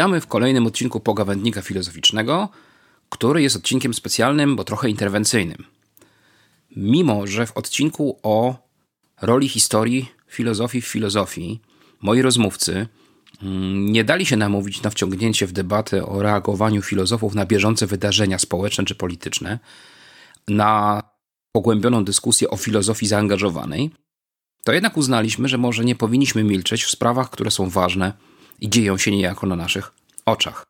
Witamy w kolejnym odcinku Pogawędnika Filozoficznego, który jest odcinkiem specjalnym, bo trochę interwencyjnym. Mimo, że w odcinku o roli historii filozofii w filozofii moi rozmówcy mm, nie dali się namówić na wciągnięcie w debatę o reagowaniu filozofów na bieżące wydarzenia społeczne czy polityczne, na pogłębioną dyskusję o filozofii zaangażowanej, to jednak uznaliśmy, że może nie powinniśmy milczeć w sprawach, które są ważne i dzieją się niejako na naszych oczach.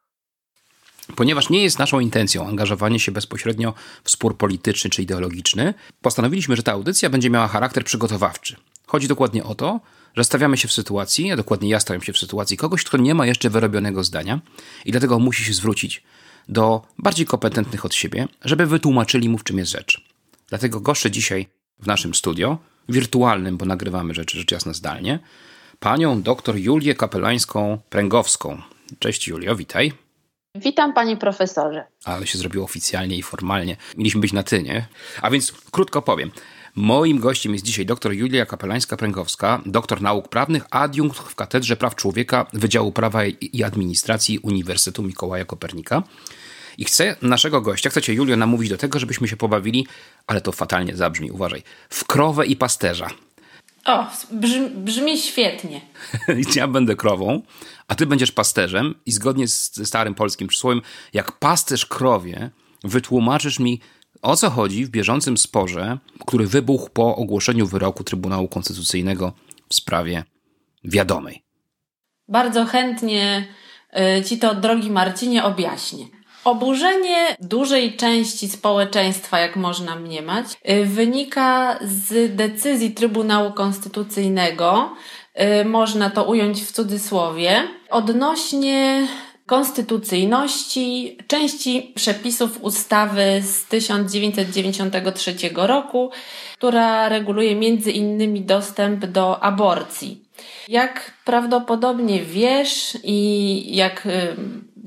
Ponieważ nie jest naszą intencją angażowanie się bezpośrednio w spór polityczny czy ideologiczny, postanowiliśmy, że ta audycja będzie miała charakter przygotowawczy. Chodzi dokładnie o to, że stawiamy się w sytuacji, a dokładnie ja stawiam się w sytuacji kogoś, kto nie ma jeszcze wyrobionego zdania i dlatego musi się zwrócić do bardziej kompetentnych od siebie, żeby wytłumaczyli mu, w czym jest rzecz. Dlatego goszczę dzisiaj w naszym studio, wirtualnym, bo nagrywamy rzeczy rzecz jasna zdalnie, panią dr Julię Kapelańską-Pręgowską. Cześć Julio, witaj. Witam panie profesorze. Ale się zrobiło oficjalnie i formalnie. Mieliśmy być na ty, nie? A więc krótko powiem. Moim gościem jest dzisiaj dr Julia Kapelańska-Pręgowska, doktor nauk prawnych, adiunkt w Katedrze Praw Człowieka Wydziału Prawa i Administracji Uniwersytetu Mikołaja Kopernika. I chcę naszego gościa, chcę cię Julio namówić do tego, żebyśmy się pobawili, ale to fatalnie zabrzmi, uważaj, w krowę i pasterza. O, brzmi, brzmi świetnie. ja będę krową, a ty będziesz pasterzem i zgodnie z starym polskim przysłowiem, jak pasterz krowie, wytłumaczysz mi, o co chodzi w bieżącym sporze, który wybuchł po ogłoszeniu wyroku Trybunału Konstytucyjnego w sprawie wiadomej. Bardzo chętnie y, ci to, drogi Marcinie, objaśnię. Oburzenie dużej części społeczeństwa, jak można mniemać, y, wynika z decyzji Trybunału Konstytucyjnego, y, można to ująć w cudzysłowie, odnośnie konstytucyjności części przepisów ustawy z 1993 roku, która reguluje między innymi dostęp do aborcji. Jak prawdopodobnie wiesz i jak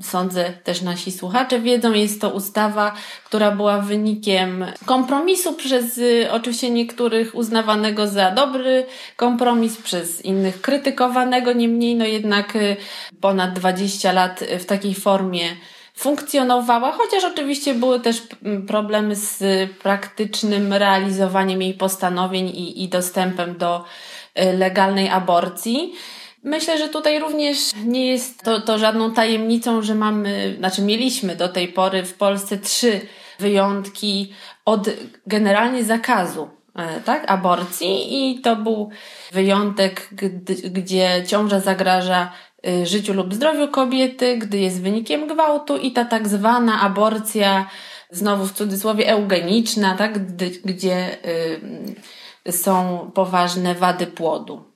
sądzę też nasi słuchacze wiedzą, jest to ustawa, która była wynikiem kompromisu przez y, oczywiście niektórych uznawanego za dobry kompromis, przez innych krytykowanego, niemniej no jednak y, ponad 20 lat w takiej formie funkcjonowała, chociaż oczywiście były też problemy z praktycznym realizowaniem jej postanowień i, i dostępem do y, legalnej aborcji. Myślę, że tutaj również nie jest to, to żadną tajemnicą, że mamy, znaczy mieliśmy do tej pory w Polsce trzy wyjątki od generalnie zakazu e, tak, aborcji i to był wyjątek, gdy, gdzie ciąża zagraża e, życiu lub zdrowiu kobiety, gdy jest wynikiem gwałtu i ta tak zwana aborcja, znowu w cudzysłowie eugeniczna, tak, gdy, gdzie y, są poważne wady płodu.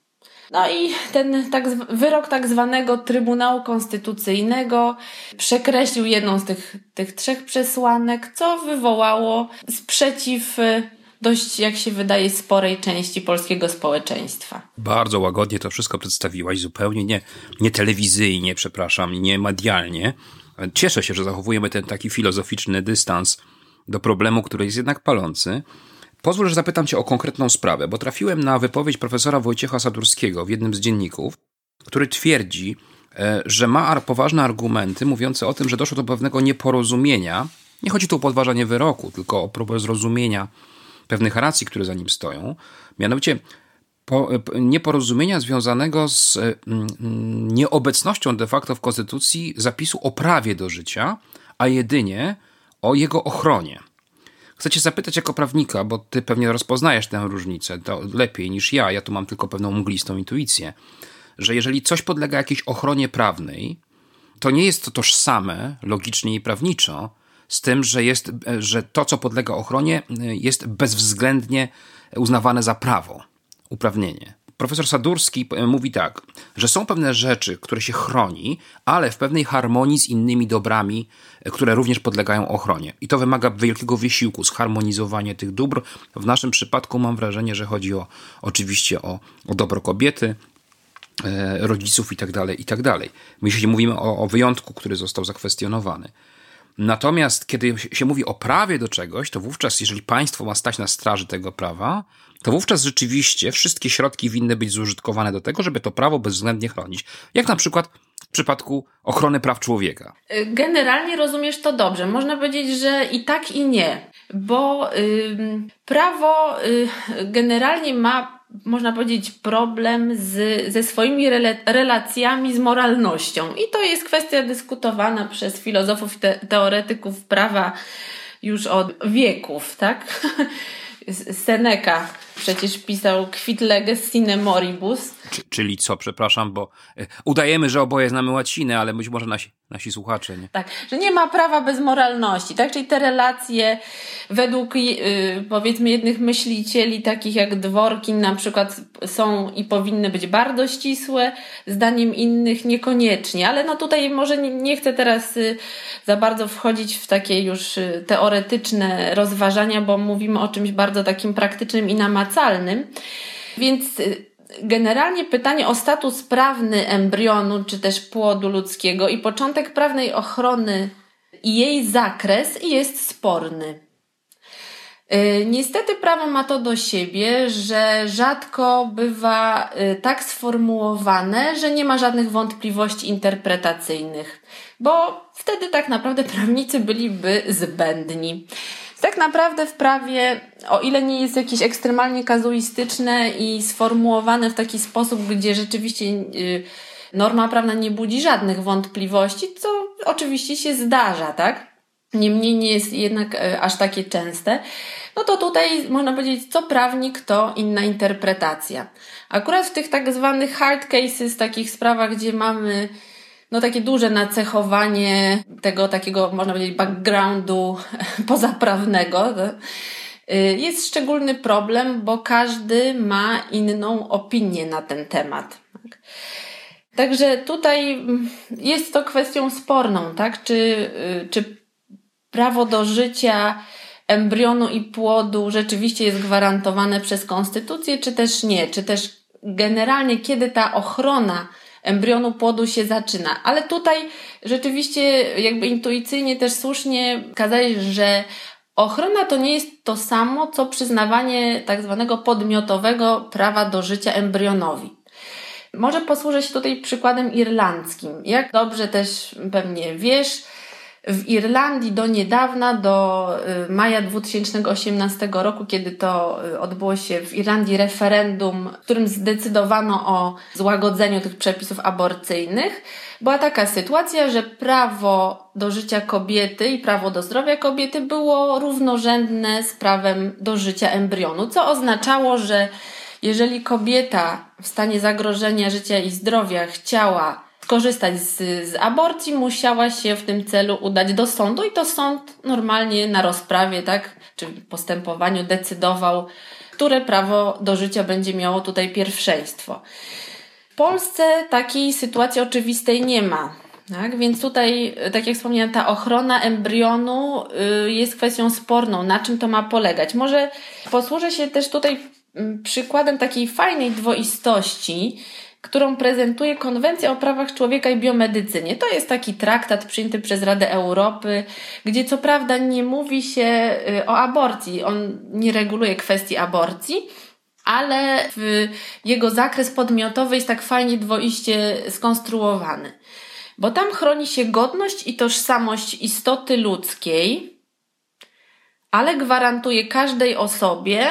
No i ten tak, wyrok tak zwanego Trybunału Konstytucyjnego przekreślił jedną z tych, tych trzech przesłanek, co wywołało sprzeciw y, dość, jak się wydaje, sporej części polskiego społeczeństwa. Bardzo łagodnie to wszystko przedstawiłaś, zupełnie nie, nie telewizyjnie, przepraszam, nie medialnie. Cieszę się, że zachowujemy ten taki filozoficzny dystans do problemu, który jest jednak palący. Pozwól, że zapytam Cię o konkretną sprawę, bo trafiłem na wypowiedź profesora Wojciecha Sadurskiego w jednym z dzienników, który twierdzi, e, że ma poważne argumenty mówiące o tym, że doszło do pewnego nieporozumienia. Nie chodzi tu o podważanie wyroku, tylko o próbę zrozumienia pewnych racji, które za nim stoją. Mianowicie nieporozumienia związanego z e, nieobecnością de facto w Konstytucji zapisu o prawie do życia, a jedynie o jego ochronie. Chcę cię zapytać jako prawnika, bo ty pewnie rozpoznajesz tę różnicę to lepiej niż ja, ja tu mam tylko pewną mglistą intuicję, że jeżeli coś podlega jakiejś ochronie prawnej, to nie jest to tożsame logicznie i prawniczo z tym, że, jest, że to, co podlega ochronie, jest bezwzględnie uznawane za prawo, uprawnienie. Profesor Sadurski e, mówi tak, że są pewne rzeczy, które się chroni, ale w pewnej harmonii z innymi dobrami, e, które również podlegają ochronie. I to wymaga wielkiego wysiłku, zharmonizowanie tych dóbr. W naszym przypadku mam wrażenie, że chodzi o oczywiście o, o dobro kobiety, e, rodziców i tak dalej, i tak. My się mówimy o, o wyjątku, który został zakwestionowany. Natomiast kiedy się mówi o prawie do czegoś, to wówczas, jeżeli państwo ma stać na straży tego prawa, to wówczas rzeczywiście wszystkie środki winny być zużytkowane do tego, żeby to prawo bezwzględnie chronić. Jak na przykład w przypadku ochrony praw człowieka. Generalnie rozumiesz to dobrze. Można powiedzieć, że i tak, i nie, bo prawo y, generalnie ma można powiedzieć, problem z, ze swoimi relacjami z moralnością. I to jest kwestia dyskutowana przez filozofów, te, teoretyków prawa już od wieków, tak? Seneca przecież pisał Quid leges sine moribus. czyli co, przepraszam, bo e, udajemy, że oboje znamy łacinę, ale być może nasi, nasi słuchacze nie. Tak, że nie ma prawa bez moralności, tak? Czyli te relacje według yy, powiedzmy jednych myślicieli, takich jak Dworkin na przykład są i powinny być bardzo ścisłe, zdaniem innych niekoniecznie, ale no tutaj może nie, nie chcę teraz y, za bardzo wchodzić w takie już y, teoretyczne rozważania, bo mówimy o czymś bardzo takim praktycznym i namacalnym. Więc y, generalnie pytanie o status prawny embrionu czy też płodu ludzkiego i początek prawnej ochrony i jej zakres jest sporny. Y, niestety prawo ma to do siebie, że rzadko bywa y, tak sformułowane, że nie ma żadnych wątpliwości interpretacyjnych, bo wtedy tak naprawdę prawnicy byliby zbędni. Tak naprawdę w prawie, o ile nie jest jakieś ekstremalnie kazuistyczne i sformułowane w taki sposób, gdzie rzeczywiście y, norma prawna nie budzi żadnych wątpliwości, co oczywiście się zdarza, tak? Niemniej nie jest jednak y, aż takie częste. No to tutaj można powiedzieć, co prawnik, to inna interpretacja. Akurat w tych tak zwanych hard cases, takich sprawach, gdzie mamy no takie duże nacechowanie tego takiego, można powiedzieć, backgroundu pozaprawnego. Y, jest szczególny problem, bo każdy ma inną opinię na ten temat. Tak? Także tutaj mm, jest to kwestią sporną, tak? Czy, y, czy prawo do życia embrionu i płodu rzeczywiście jest gwarantowane przez konstytucję, czy też nie? Czy też generalnie, kiedy ta ochrona embrionu płodu się zaczyna. Ale tutaj rzeczywiście jakby intuicyjnie też słusznie kazałeś, że ochrona to nie jest to samo, co przyznawanie tak zwanego podmiotowego prawa do życia embrionowi. Może posłużę się tutaj przykładem irlandzkim. Jak dobrze też pewnie wiesz, w Irlandii do niedawna, do y, maja 2018 roku, kiedy to y, odbyło się w Irlandii referendum, w którym zdecydowano o złagodzeniu tych przepisów aborcyjnych, była taka sytuacja, że prawo do życia kobiety i prawo do zdrowia kobiety było równorzędne z prawem do życia embrionu, co oznaczało, że jeżeli kobieta w stanie zagrożenia życia i zdrowia chciała skorzystać z, z aborcji, musiała się w tym celu udać do sądu i to sąd normalnie na rozprawie, tak, czy postępowaniu decydował, które prawo do życia będzie miało tutaj pierwszeństwo. W Polsce takiej sytuacji oczywistej nie ma. Tak? Więc tutaj, tak jak wspomniałam, ta ochrona embrionu y, jest kwestią sporną. Na czym to ma polegać? Może posłużę się też tutaj mm, przykładem takiej fajnej dwoistości, którą prezentuje Konwencja o prawach człowieka i biomedycynie. To jest taki traktat przyjęty przez Radę Europy, gdzie co prawda nie mówi się y, o aborcji, on nie reguluje kwestii aborcji, ale jego zakres podmiotowy jest tak fajnie dwoiście skonstruowany. Bo tam chroni się godność i tożsamość istoty ludzkiej, ale gwarantuje każdej osobie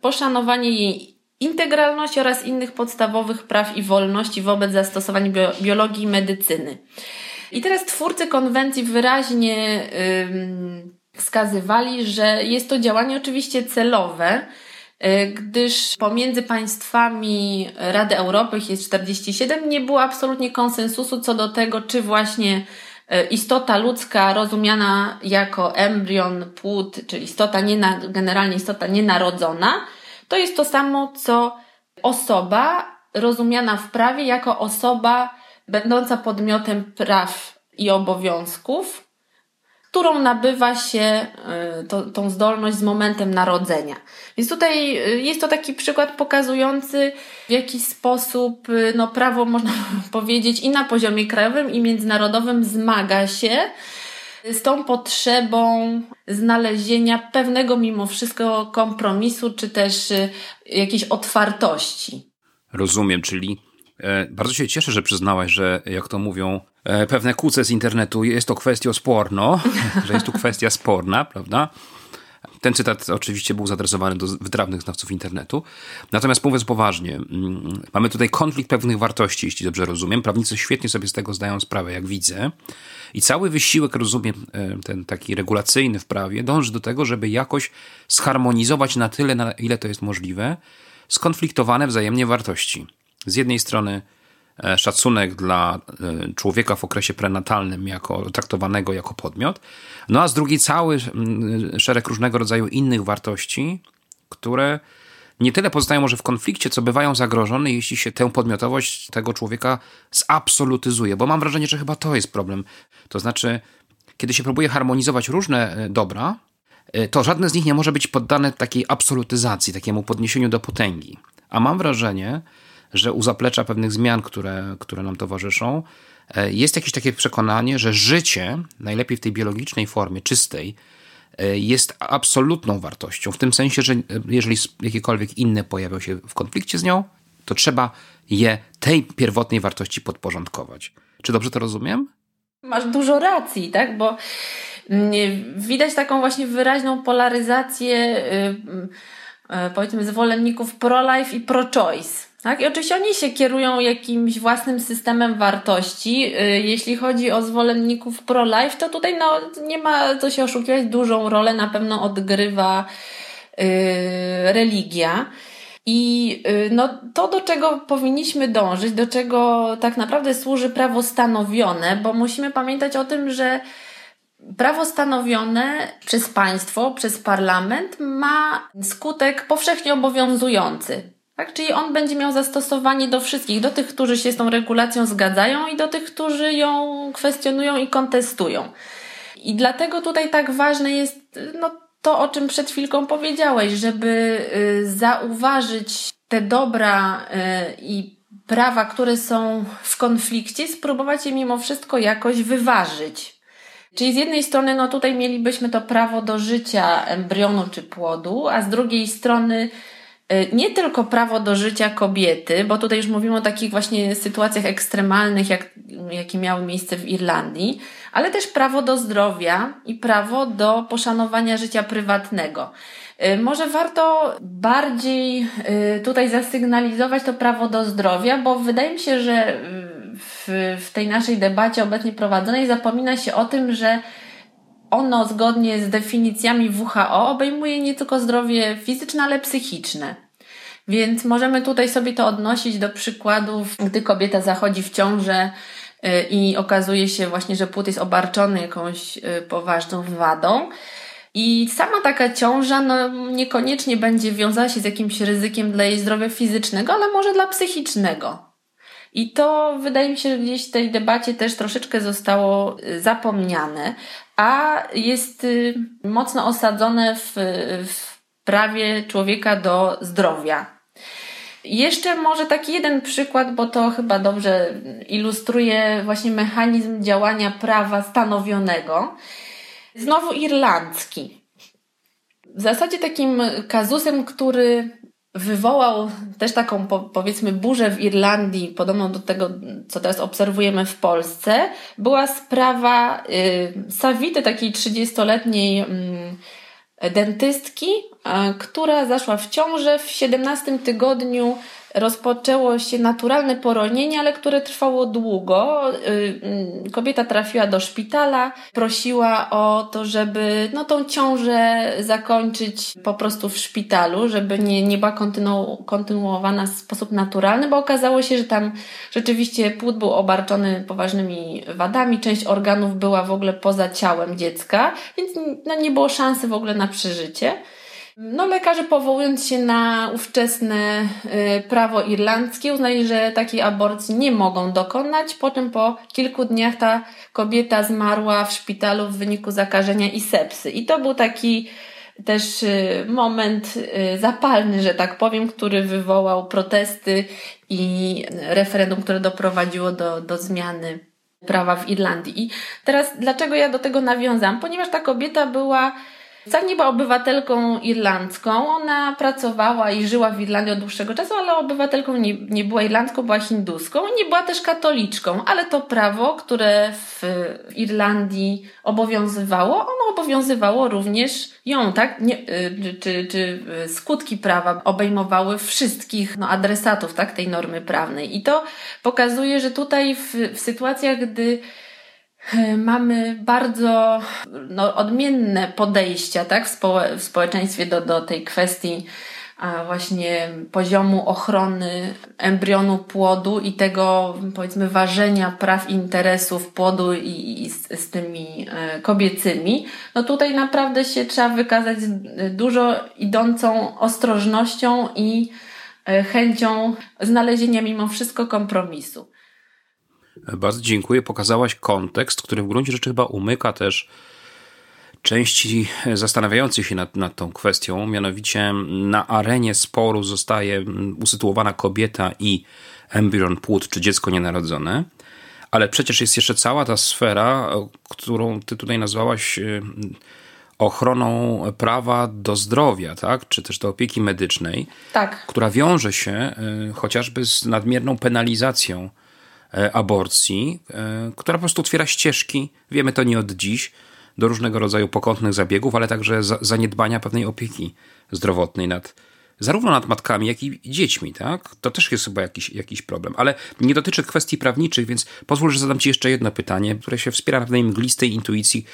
poszanowanie jej integralności oraz innych podstawowych praw i wolności wobec zastosowań biologii i medycyny. I teraz twórcy konwencji wyraźnie yy, wskazywali, że jest to działanie oczywiście celowe, yy, gdyż pomiędzy państwami Rady Europy, jest 47, nie było absolutnie konsensusu co do tego, czy właśnie y, istota ludzka rozumiana jako embrion, płód, czy istota generalnie istota nienarodzona, to jest to samo, co osoba rozumiana w prawie jako osoba będąca podmiotem praw i obowiązków, którą nabywa się y, to, tą zdolność z momentem narodzenia. Więc tutaj y, jest to taki przykład pokazujący, w jaki sposób y, no, prawo, można powiedzieć, i na poziomie krajowym, i międzynarodowym zmaga się z tą potrzebą znalezienia pewnego mimo wszystko kompromisu, czy też y, jakiejś otwartości. Rozumiem, czyli e, bardzo się cieszę, że przyznałaś, że jak to mówią e, pewne kłóce z internetu, jest to kwestia sporno, że jest tu kwestia sporna, prawda? Ten cytat oczywiście był zadresowany do wytrawnych znawców internetu. Natomiast mówiąc poważnie, mm, mamy tutaj konflikt pewnych wartości, jeśli dobrze rozumiem. Prawnicy świetnie sobie z tego zdają sprawę, jak widzę. I cały wysiłek, rozumiem, e, ten taki regulacyjny w prawie, dąży do tego, żeby jakoś zharmonizować na tyle, na ile to jest możliwe, skonfliktowane wzajemnie wartości. Z jednej strony szacunek dla e, człowieka w okresie prenatalnym jako traktowanego jako podmiot, no a z drugiej cały szereg różnego rodzaju innych wartości, które nie tyle pozostają może w konflikcie, co bywają zagrożone, jeśli się tę podmiotowość tego człowieka zabsolutyzuje, bo mam wrażenie, że chyba to jest problem. To znaczy, kiedy się próbuje harmonizować różne e, dobra, to żadne z nich nie może być poddane takiej absolutyzacji, takiemu podniesieniu do potęgi. A mam wrażenie, że u zaplecza pewnych zmian, które, które nam towarzyszą, e, jest jakieś takie przekonanie, że życie, najlepiej w tej biologicznej formie, czystej, e, jest absolutną wartością. W tym sensie, że e, jeżeli jakiekolwiek inne pojawią się w konflikcie z nią, to trzeba je tej pierwotnej wartości podporządkować. Czy dobrze to rozumiem? Masz dużo racji, tak? Bo mm, widać taką właśnie wyraźną polaryzację, y, y, powiedzmy, zwolenników pro-life i pro-choice. Tak? I oczywiście oni się kierują jakimś własnym systemem wartości. Y, jeśli chodzi o zwolenników pro-life, to tutaj no, nie ma co się oszukiwać, dużą rolę na pewno odgrywa yy, religia. I yy, no, to, do czego powinniśmy dążyć, do czego tak naprawdę służy prawo stanowione, bo musimy pamiętać o tym, że prawo stanowione przez państwo, przez parlament ma skutek powszechnie obowiązujący. Tak? Czyli on będzie miał zastosowanie do wszystkich, do tych, którzy się z tą regulacją zgadzają i do tych, którzy ją kwestionują i kontestują. I dlatego tutaj tak ważne jest no, to, o czym przed chwilką powiedziałeś, żeby y, zauważyć te dobra y, i prawa, które są w konflikcie, spróbować je mimo wszystko jakoś wyważyć. Czyli z jednej strony, no tutaj mielibyśmy to prawo do życia embrionu czy płodu, a z drugiej strony nie tylko prawo do życia kobiety, bo tutaj już mówimy o takich właśnie sytuacjach ekstremalnych, jak, jakie miały miejsce w Irlandii, ale też prawo do zdrowia i prawo do poszanowania życia prywatnego. Y, może warto bardziej y, tutaj zasygnalizować to prawo do zdrowia, bo wydaje mi się, że w, w tej naszej debacie obecnie prowadzonej zapomina się o tym, że ono zgodnie z definicjami WHO obejmuje nie tylko zdrowie fizyczne, ale psychiczne. Więc możemy tutaj sobie to odnosić do przykładów, gdy kobieta zachodzi w ciążę y, i okazuje się właśnie, że płód jest obarczony jakąś y, poważną wadą. I sama taka ciąża no, niekoniecznie będzie wiązała się z jakimś ryzykiem dla jej zdrowia fizycznego, ale może dla psychicznego. I to wydaje mi się, że gdzieś w tej debacie też troszeczkę zostało y, zapomniane, a jest y, mocno osadzone w, w prawie człowieka do zdrowia. Jeszcze może taki jeden przykład, bo to chyba dobrze ilustruje właśnie mechanizm działania prawa stanowionego. Znowu irlandzki. W zasadzie takim kazusem, który wywołał też taką powiedzmy burzę w Irlandii, podobną do tego, co teraz obserwujemy w Polsce, była sprawa y, Savity, takiej 30-letniej y, dentystki, y, która zaszła w ciążę w 17 tygodniu rozpoczęło się naturalne poronienie, ale które trwało długo. Y, kobieta trafiła do szpitala, prosiła o to, żeby no, tą ciążę zakończyć po prostu w szpitalu, żeby nie, nie była kontynu, kontynuowana w sposób naturalny, bo okazało się, że tam rzeczywiście płód był obarczony poważnymi wadami, część organów była w ogóle poza ciałem dziecka, więc no, nie było szansy w ogóle na przeżycie. No, lekarze powołując się na ówczesne y, prawo irlandzkie uznali, że takiej aborcji nie mogą dokonać, po czym po kilku dniach ta kobieta zmarła w szpitalu w wyniku zakażenia i sepsy. I to był taki też y, moment y, zapalny, że tak powiem, który wywołał protesty i referendum, które doprowadziło do, do zmiany prawa w Irlandii. I teraz dlaczego ja do tego nawiązam? Ponieważ ta kobieta była Wcale nie była obywatelką irlandzką. Ona pracowała i żyła w Irlandii od dłuższego czasu, ale obywatelką nie, nie była irlandzką, była hinduską. Nie była też katoliczką, ale to prawo, które w Irlandii obowiązywało, ono obowiązywało również ją, tak? Nie, y, czy, czy skutki prawa obejmowały wszystkich no, adresatów tak, tej normy prawnej. I to pokazuje, że tutaj w, w sytuacjach, gdy mamy bardzo no, odmienne podejścia tak, w, w społeczeństwie do, do tej kwestii a właśnie poziomu ochrony embrionu płodu i tego powiedzmy ważenia praw interesów płodu i, i z, z, tymi e, kobiecymi, no tutaj naprawdę się trzeba wykazać dużo idącą ostrożnością i e, chęcią znalezienia mimo wszystko kompromisu. Bardzo dziękuję. Pokazałaś kontekst, który w gruncie rzeczy chyba umyka też części zastanawiających się nad, nad tą kwestią. Mianowicie na arenie sporu zostaje usytuowana kobieta i embrion płód, czy dziecko nienarodzone. Ale przecież jest jeszcze cała ta sfera, którą ty tutaj nazwałaś y, ochroną prawa do zdrowia, tak? czy też do opieki medycznej, tak. która wiąże się y, chociażby z nadmierną penalizacją aborcji, e, która po prostu otwiera ścieżki, wiemy to nie od dziś, do różnego rodzaju pokątnych zabiegów, ale także zaniedbania pewnej opieki zdrowotnej nad zarówno nad matkami, jak i dziećmi, tak? To też jest chyba jakiś, jakiś problem. Ale nie dotyczy kwestii prawniczych, więc pozwól, że zadam Ci jeszcze jedno pytanie, które się wspiera na pewnej mglistej intuicji.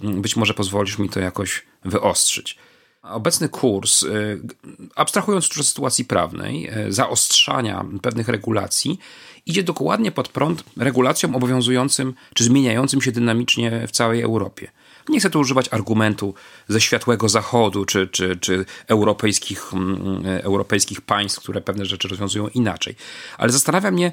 Mm, być może pozwolisz mi to jakoś wyostrzyć. Obecny kurs, y, abstrahując już od sytuacji prawnej, y, zaostrzania pewnych regulacji, idzie dokładnie pod prąd regulacjom obowiązującym czy zmieniającym się dynamicznie w całej Europie. Nie chcę tu używać argumentu ze światłego zachodu czy, czy, czy europejskich, mm, europejskich państw, które pewne rzeczy rozwiązują inaczej, ale zastanawia mnie,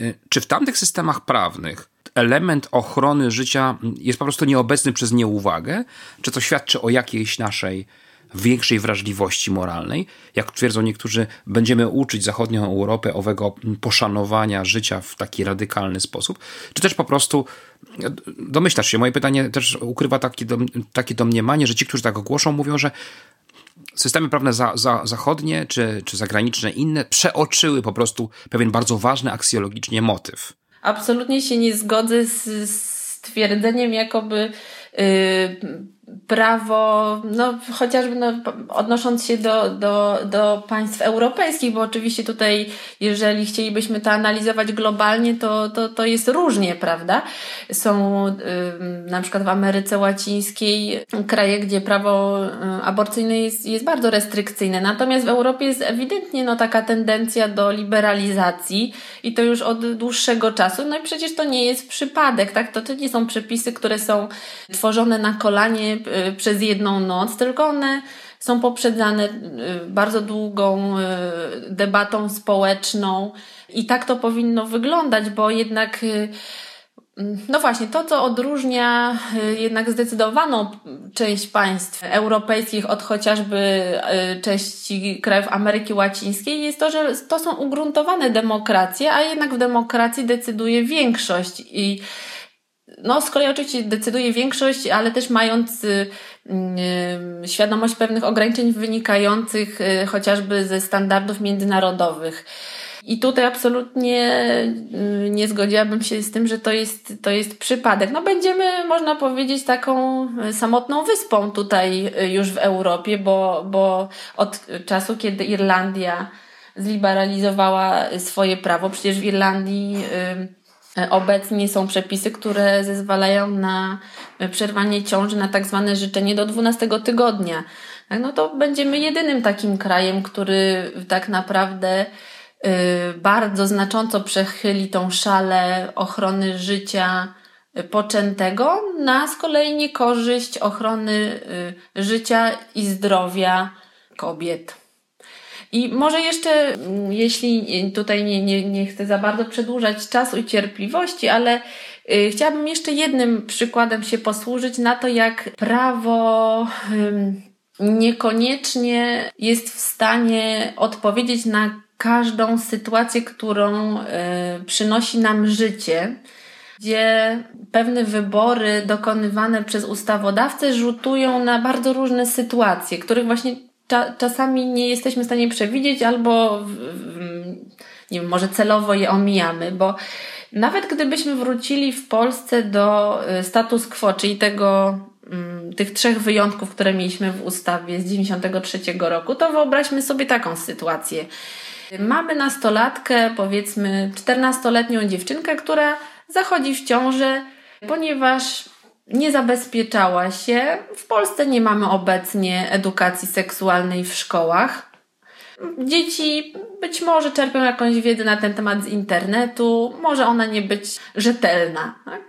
y, czy w tamtych systemach prawnych element ochrony życia jest po prostu nieobecny przez nieuwagę, czy to świadczy o jakiejś naszej większej wrażliwości moralnej. Jak twierdzą niektórzy, będziemy uczyć zachodnią Europę owego poszanowania życia w taki radykalny sposób, czy też po prostu domyślasz się, moje pytanie też ukrywa takie, takie domniemanie, że ci, którzy tak ogłoszą, mówią, że systemy prawne za, za, zachodnie czy, czy zagraniczne inne przeoczyły po prostu pewien bardzo ważny aksjologicznie motyw. Absolutnie się nie zgodzę z, z twierdzeniem, jakoby yy, prawo, no chociażby no, odnosząc się do, do, do państw europejskich, bo oczywiście tutaj, jeżeli chcielibyśmy to analizować globalnie, to, to, to jest różnie, prawda? Są y, na przykład w Ameryce Łacińskiej kraje, gdzie prawo y, aborcyjne jest, jest bardzo restrykcyjne, natomiast w Europie jest ewidentnie no, taka tendencja do liberalizacji i to już od dłuższego czasu, no i przecież to nie jest przypadek, tak? To, to nie są przepisy, które są tworzone na kolanie przez jedną noc, tylko one są poprzedzane y, bardzo długą y, debatą społeczną i tak to powinno wyglądać, bo jednak no właśnie, to co odróżnia jednak zdecydowaną część państw europejskich od chociażby części krajów Ameryki Łacińskiej jest to, że to są ugruntowane demokracje, a jednak w demokracji decyduje większość i no, z kolei oczywiście decyduje większość, ale też mając y, y, świadomość pewnych ograniczeń wynikających y, chociażby ze standardów międzynarodowych. I tutaj absolutnie nie zgodziłabym się z tym, że to jest, to jest przypadek. No będziemy, można powiedzieć, taką samotną wyspą tutaj już w Europie, bo, bo od czasu, kiedy Irlandia zliberalizowała swoje prawo, przecież w Irlandii E, obecnie są przepisy, które zezwalają na e, przerwanie ciąży na tak zwane życzenie do 12 tygodnia. Tak, no to będziemy jedynym takim krajem, który tak naprawdę e, bardzo znacząco przechyli tą szalę ochrony życia poczętego na z kolei niekorzyść ochrony życia i zdrowia kobiet. I może jeszcze, mm, jeśli tutaj nie, nie, nie chcę za bardzo przedłużać czasu i cierpliwości, ale y, chciałabym jeszcze jednym przykładem się posłużyć na to, jak prawo niekoniecznie jest w stanie odpowiedzieć na każdą sytuację, którą y, przynosi nam życie. gdzie pewne wybory dokonywane przez ustawodawcę rzutują na bardzo różne sytuacje, których właśnie czasami nie jesteśmy w stanie przewidzieć albo nie wiem, może celowo je omijamy, bo nawet gdybyśmy wrócili w Polsce do y, status quo, czyli tego, mm, tych trzech wyjątków, które mieliśmy w ustawie z 93 roku, to wyobraźmy sobie taką sytuację. Mamy nastolatkę, powiedzmy 14-letnią dziewczynkę, która zachodzi w ciążę, ponieważ nie zabezpieczała się. W Polsce nie mamy obecnie edukacji seksualnej w szkołach. Dzieci być może czerpią jakąś wiedzę na ten temat z internetu, może ona nie być rzetelna. Tak?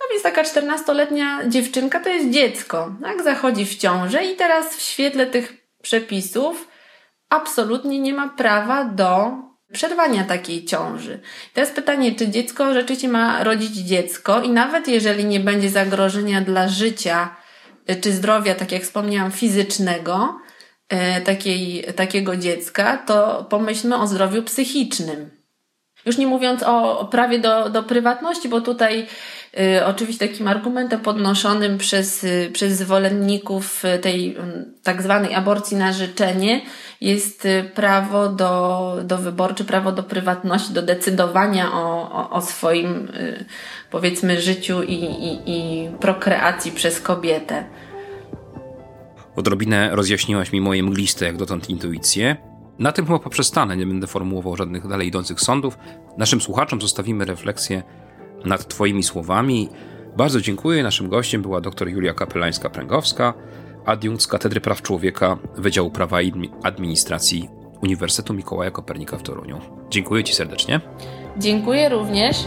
No więc taka 14-letnia dziewczynka to jest dziecko, tak? zachodzi w ciążę i teraz w świetle tych przepisów absolutnie nie ma prawa do przerwania takiej ciąży. Teraz pytanie, czy dziecko rzeczywiście ma rodzić dziecko i nawet jeżeli nie będzie zagrożenia dla życia czy zdrowia, tak jak wspomniałam, fizycznego, E, takiej, takiego dziecka, to pomyślmy o zdrowiu psychicznym. Już nie mówiąc o, prawie do, do prywatności, bo tutaj y, oczywiście takim argumentem podnoszonym przez, y, przez zwolenników tej y, tak zwanej aborcji na życzenie jest prawo do, do wyboru, czy prawo do prywatności, do decydowania o, o, o swoim powiedzmy życiu i, i, i prokreacji przez kobietę. Odrobinę rozjaśniłaś mi moje mgliste jak dotąd intuicje. Na tym chyba poprzestanę, nie będę formułował żadnych dalej idących sądów. Naszym słuchaczom zostawimy refleksję nad Twoimi słowami. Bardzo dziękuję. Naszym gościem była dr Julia Kapelańska-Pręgowska, adiunkt z Katedry Praw Człowieka Wydziału Prawa i Administracji Uniwersytetu Mikołaja Kopernika w Toruniu. Dziękuję Ci serdecznie. Dziękuję również.